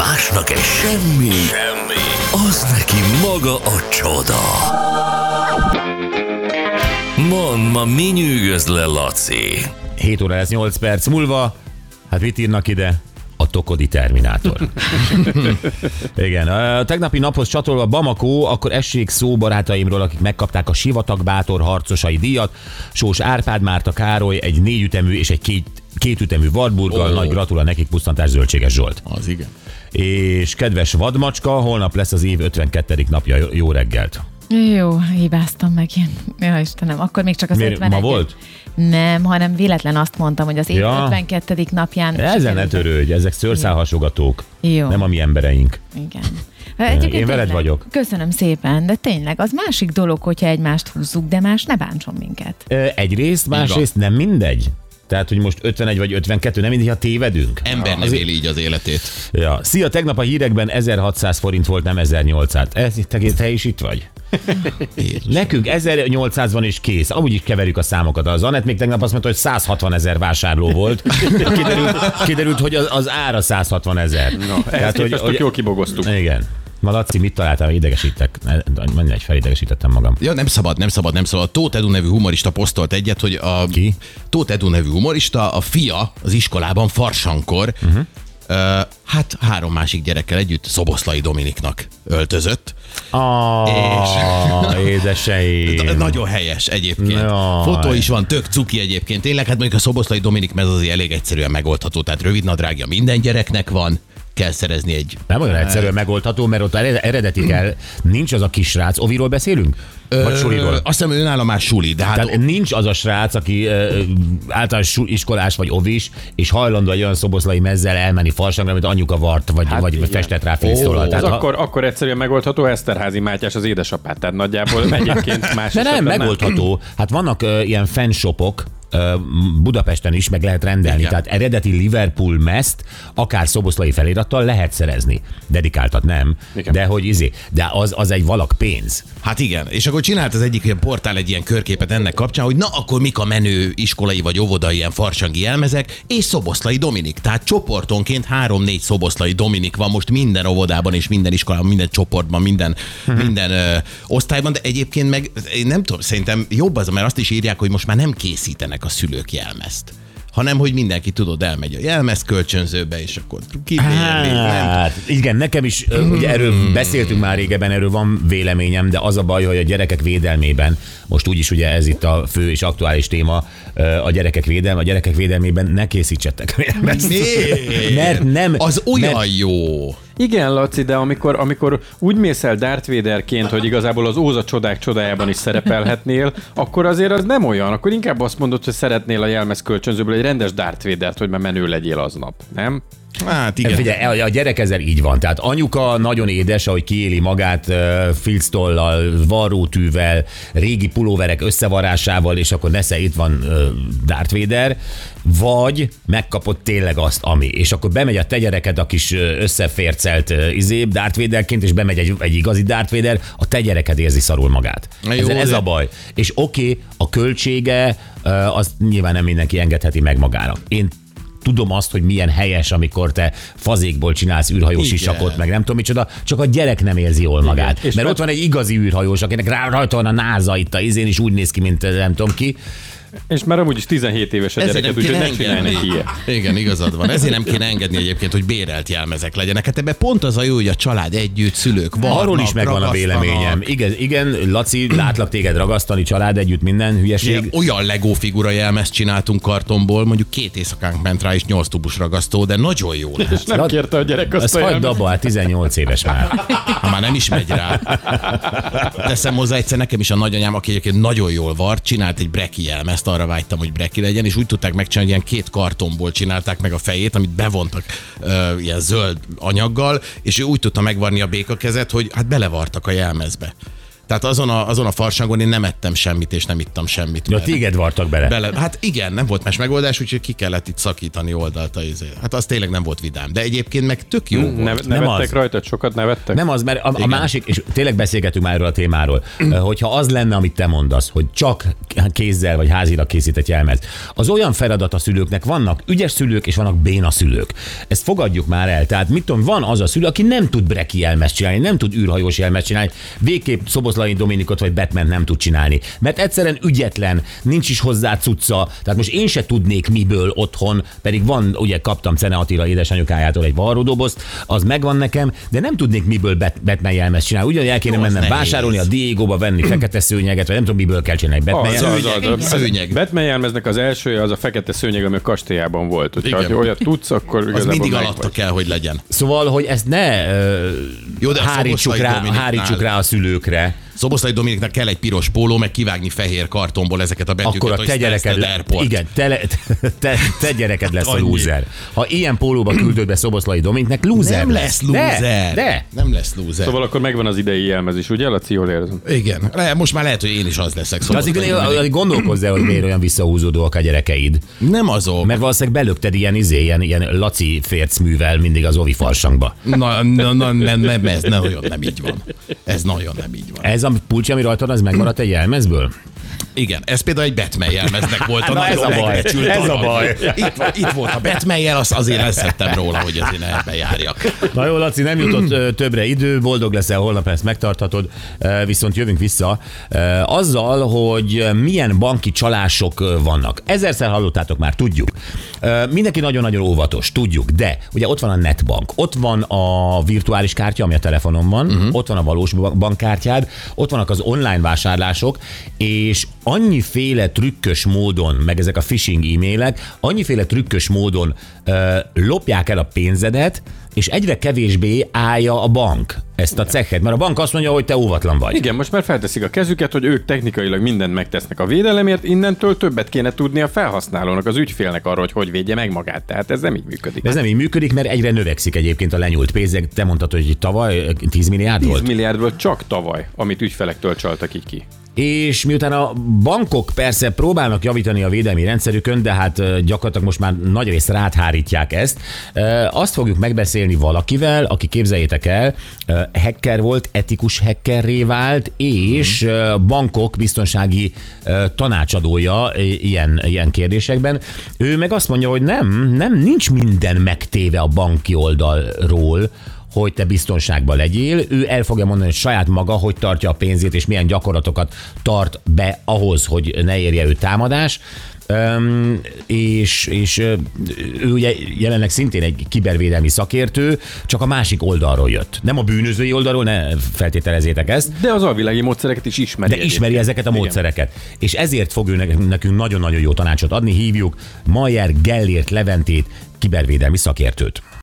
Másnak egy semmi, semmi, az neki maga a csoda. Mond, ma mi nyűgöz le, Laci? 7 óra lesz 8 perc múlva. Hát mit írnak ide? A Tokodi Terminátor. Igen, a tegnapi naphoz csatolva Bamako, akkor essék szó barátaimról, akik megkapták a Sivatag Bátor harcosai díjat. Sós Árpád Márta Károly egy négyütemű és egy két, kétütemű Wartburggal. Ó. Nagy gratula nekik, pusztantás Zöldséges Zsolt. Az igen. És kedves vadmacska, holnap lesz az év 52. napja. Jó- Jó reggelt. Jó, hibáztam megint. Ja, Istenem, akkor még csak az Miért, 51 ma volt? Nem, hanem véletlen azt mondtam, hogy az év Ja. 52. napján... Ezzel ne törődj, ezek szőrszálhasogatók. Jó. Nem a mi embereink. Igen. Egyébként Én veled tényleg, vagyok. Köszönöm szépen, de tényleg az másik dolog, hogyha egymást húzzuk, de más ne bántson minket. Egyrészt, másrészt nem mindegy. Tehát, hogy most 51 vagy 52, nem mindegy, ha tévedünk. Ember nem éli így az életét. Ja. Szia, tegnap a hírekben 1600 forint volt, nem 1800. Ez, te, te is itt vagy? Nekünk 1800 van és kész. Amúgy is keverjük a számokat. Az Anett még tegnap azt mondta, hogy 160 ezer vásárló volt. Kiderült, kiderült hogy az, az ára 160 ezer. No, ehhez képest tök jól kibogoztuk. Igen. Ma Laci, mit találtál? Idegesítek. Mindegy, felidegesítettem magam. Ja, nem szabad, nem szabad, nem szabad. Tóth Edu nevű humorista posztolt egyet, hogy a Ki? Tóth Edu nevű humorista, a fia az iskolában farsankor, uh-huh. uh, hát három másik gyerekkel együtt Szoboszlai Dominiknak öltözött. Ah, édeseim. Nagyon helyes egyébként. Jaj. Fotó is van, tök cuki egyébként. Tényleg, hát mondjuk a Szoboszlai Dominik mez azért elég egyszerűen megoldható. Tehát rövid nadrágja minden gyereknek van, kell szerezni egy Nem olyan egyszerűen megoldható, mert ott ered- eredeti kell. Nincs az a kisrác. Oviról beszélünk? Vagy suliról? Azt hiszem, önálló már suli, de hát Tehát nincs az a srác, aki ö, általános iskolás vagy ovis, és hajlandó egy olyan szoboszlai mezzel elmenni farsangra, amit anyuka vart, vagy, hát vagy igen. festett rá Tehát, ha- akkor, akkor egyszerűen megoldható Eszterházi Mátyás az édesapát, tehát nagyjából egyébként más De nem, megoldható. Hát vannak ö, ilyen fanshopok, Budapesten is meg lehet rendelni. Igen. Tehát eredeti Liverpool meszt, akár szoboszlai felirattal lehet szerezni. Dedikáltat nem, Igen. de hogy izé, de az, az egy valak pénz. Hát igen, és akkor csinált az egyik ilyen portál egy ilyen körképet ennek kapcsán, hogy na akkor mik a menő iskolai vagy óvodai ilyen farsangi jelmezek, és Szoboszlai Dominik. Tehát csoportonként három-négy Szoboszlai Dominik van most minden óvodában és minden iskolában, minden csoportban, minden, minden ö, osztályban, de egyébként meg én nem tudom, szerintem jobb az, mert azt is írják, hogy most már nem készítenek a szülők jelmezt hanem hogy mindenki tudod, elmegy a jelmez kölcsönzőbe, és akkor kibérli. Hát, igen, nekem is, ö, ugye erről beszéltünk már régebben, erről van véleményem, de az a baj, hogy a gyerekek védelmében, most úgyis ugye ez itt a fő és aktuális téma, a gyerekek védelme, a gyerekek védelmében ne készítsetek ezt. Miért? Mert nem, Az olyan mert, jó. Igen, Laci, de amikor, amikor úgy mész el Darth Vaderként, hogy igazából az Óza csodák csodájában is szerepelhetnél, akkor azért az nem olyan. Akkor inkább azt mondod, hogy szeretnél a jelmez kölcsönzőből egy rendes Darth Vadert, hogy már menő legyél aznap, nem? Hát igen. Figyelj, a gyerek ezzel így van. Tehát anyuka nagyon édes, ahogy kiéli magát uh, filctollal, varrótűvel, régi pulóverek összevarásával, és akkor nesze itt van Darth Vader, vagy megkapott tényleg azt, ami. És akkor bemegy a te gyereked a kis összefércelt izé, Darth Vaderként, és bemegy egy, egy igazi Darth Vader, a te gyereked érzi szarul magát. Na ez, jó, ez de- a baj. És oké, okay, a költsége, azt nyilván nem mindenki engedheti meg magának. Én tudom azt, hogy milyen helyes, amikor te fazékból csinálsz űrhajós Igen. sisakot, meg nem tudom micsoda, csak a gyerek nem érzi jól magát. És Mert ott van egy igazi űrhajós, akinek rá, rajta van a náza itt a izén, és úgy néz ki, mint nem tudom ki. És már amúgy is 17 éves a gyereket, nem úgyhogy ne csinálj engedni. neki ilyet. Igen, igazad van. Ezért nem kéne engedni egyébként, hogy bérelt jelmezek legyenek. Hát ebben pont az a jó, hogy a család együtt, szülők van. Arról is megvan a véleményem. Igen, igen, Laci, látlak téged ragasztani, család együtt, minden hülyeség. Igen, olyan Lego figura jelmezt csináltunk kartonból, mondjuk két éjszakánk ment rá, és nyolc tubus ragasztó, de nagyon jó lett. És nem kérte a gyerek azt Ezt a hagyd abba, hát 18 éves már. Ha már nem is megy rá. Teszem hozzá egyszer nekem is a nagyanyám, aki egyébként nagyon jól vart, csinált egy breki jelmezt, arra vágytam, hogy breki legyen, és úgy tudták megcsinálni, hogy ilyen két kartonból csinálták meg a fejét, amit bevontak ö, ilyen zöld anyaggal, és ő úgy tudta megvarni a békakezet, hogy hát belevartak a jelmezbe. Tehát azon a, azon a farsangon én nem ettem semmit, és nem ittam semmit. Ja, téged vartak bele. Bele, hát igen, nem volt más megoldás, úgyhogy ki kellett itt szakítani oldalt a izé. Hát az tényleg nem volt vidám. De egyébként meg tök jó Ne, volt. nem nevettek az. rajtad? Sokat nevettek? Nem az, mert a, a másik, és tényleg beszélgetünk már erről a témáról, hogyha az lenne, amit te mondasz, hogy csak kézzel vagy házilag készített jelmez, az olyan feladat a szülőknek, vannak ügyes szülők és vannak béna szülők. Ezt fogadjuk már el. Tehát mit tudom, van az a szülő, aki nem tud breki jelmezt csinálni, nem tud űrhajós jelmezt csinálni, végképp Szoboszlai Dominikot vagy Batman nem tud csinálni. Mert egyszerűen ügyetlen, nincs is hozzá cucca. Tehát most én se tudnék miből otthon, pedig van, ugye kaptam Cene Attila édesanyukájától egy varródobozt, az megvan nekem, de nem tudnék miből Bat- Batman jelmezt csinálni. Ugyanúgy el kéne Jó, mennem vásárolni a Diego-ba, venni fekete szőnyeget, vagy nem tudom miből kell csinálni Batman Az, az, az, az, Szőnyeg. Batman jelmeznek az elsője az a fekete szőnyeg, ami a kastélyában volt. Hogyha Igen. olyat tudsz, akkor Az mindig alatta vagy. kell, hogy legyen. Szóval, hogy ezt ne Jó, de hárítsuk, rá, hárítsuk rá a szülőkre. Szoboszlai Dominiknak kell egy piros póló, meg kivágni fehér kartonból ezeket a betűket, akkor a hogy te gyereked, le, igen, te, le- te, te gyereked lesz a lúzer. Ha ilyen pólóba küldöd be Szoboszlai Dominiknek, lúzer Nem lesz De, lúzer. de. Nem lesz lúzer. Szóval akkor megvan az idei jelmez is, ugye, Laci, jól érzem? Igen. Le, most már lehet, hogy én is az leszek. De Dominik. azért gondolkozz el, hogy miért olyan visszahúzódóak a gyerekeid. Nem azok. Mert valószínűleg belökted ilyen, izé, ilyen, ilyen laci fércművel mindig az ovi farsangba. Na, na, na nem, nem, ez nagyon nem így van. Ez nagyon nem így van. Ez a pulcsi, ami rajtad, az megmaradt egy jelmezből? Igen, ez például egy Batman jelmeznek volt a Na, ez a baj. Ez a baj. Itt, itt volt a Batman jel, azt azért leszettem róla, hogy azért ebbe járjak. Na jó, Laci, nem jutott többre idő, boldog leszel, holnap ezt megtarthatod, viszont jövünk vissza azzal, hogy milyen banki csalások vannak. Ezerszer hallottátok már, tudjuk. Mindenki nagyon-nagyon óvatos, tudjuk, de ugye ott van a netbank, ott van a virtuális kártya, ami a telefonon van, uh-huh. ott van a valós ba- bankkártyád, ott vannak az online vásárlások, és annyiféle trükkös módon, meg ezek a phishing e-mailek, annyiféle trükkös módon ö, lopják el a pénzedet, és egyre kevésbé állja a bank ezt a cekhet, mert a bank azt mondja, hogy te óvatlan vagy. Igen, most már felteszik a kezüket, hogy ők technikailag mindent megtesznek a védelemért, innentől többet kéne tudni a felhasználónak, az ügyfélnek arról, hogy hogy védje meg magát. Tehát ez nem így működik. De ez nem így működik, mert egyre növekszik egyébként a lenyúlt pénzek. Te mondtad, hogy tavaly 10 milliárd 10 volt. milliárdból csak tavaly, amit ügyfelektől csaltak így ki. És miután a bankok persze próbálnak javítani a védelmi rendszerükön, de hát gyakorlatilag most már nagy részt ráthárítják ezt, azt fogjuk megbeszélni valakivel, aki képzeljétek el, hacker volt, etikus hackerré vált, és ö, bankok biztonsági tanácsadója ilyen, ilyen kérdésekben. Ő meg azt mondja, hogy nem, nem, nincs minden megtéve a banki oldalról, hogy te biztonságban legyél. Ő el fogja mondani hogy saját maga, hogy tartja a pénzét, és milyen gyakorlatokat tart be ahhoz, hogy ne érje ő támadás. Öm, és, és ő ugye jelenleg szintén egy kibervédelmi szakértő, csak a másik oldalról jött. Nem a bűnözői oldalról, ne feltételezzétek ezt, De az alvilági módszereket is ismeri. de ismeri egyébként. ezeket a Igen. módszereket. És ezért fog ő nekünk- nekünk nagyon-nagyon jó tanácsot adni. Hívjuk Mayer Gellért Leventét, kibervédelmi szakértőt.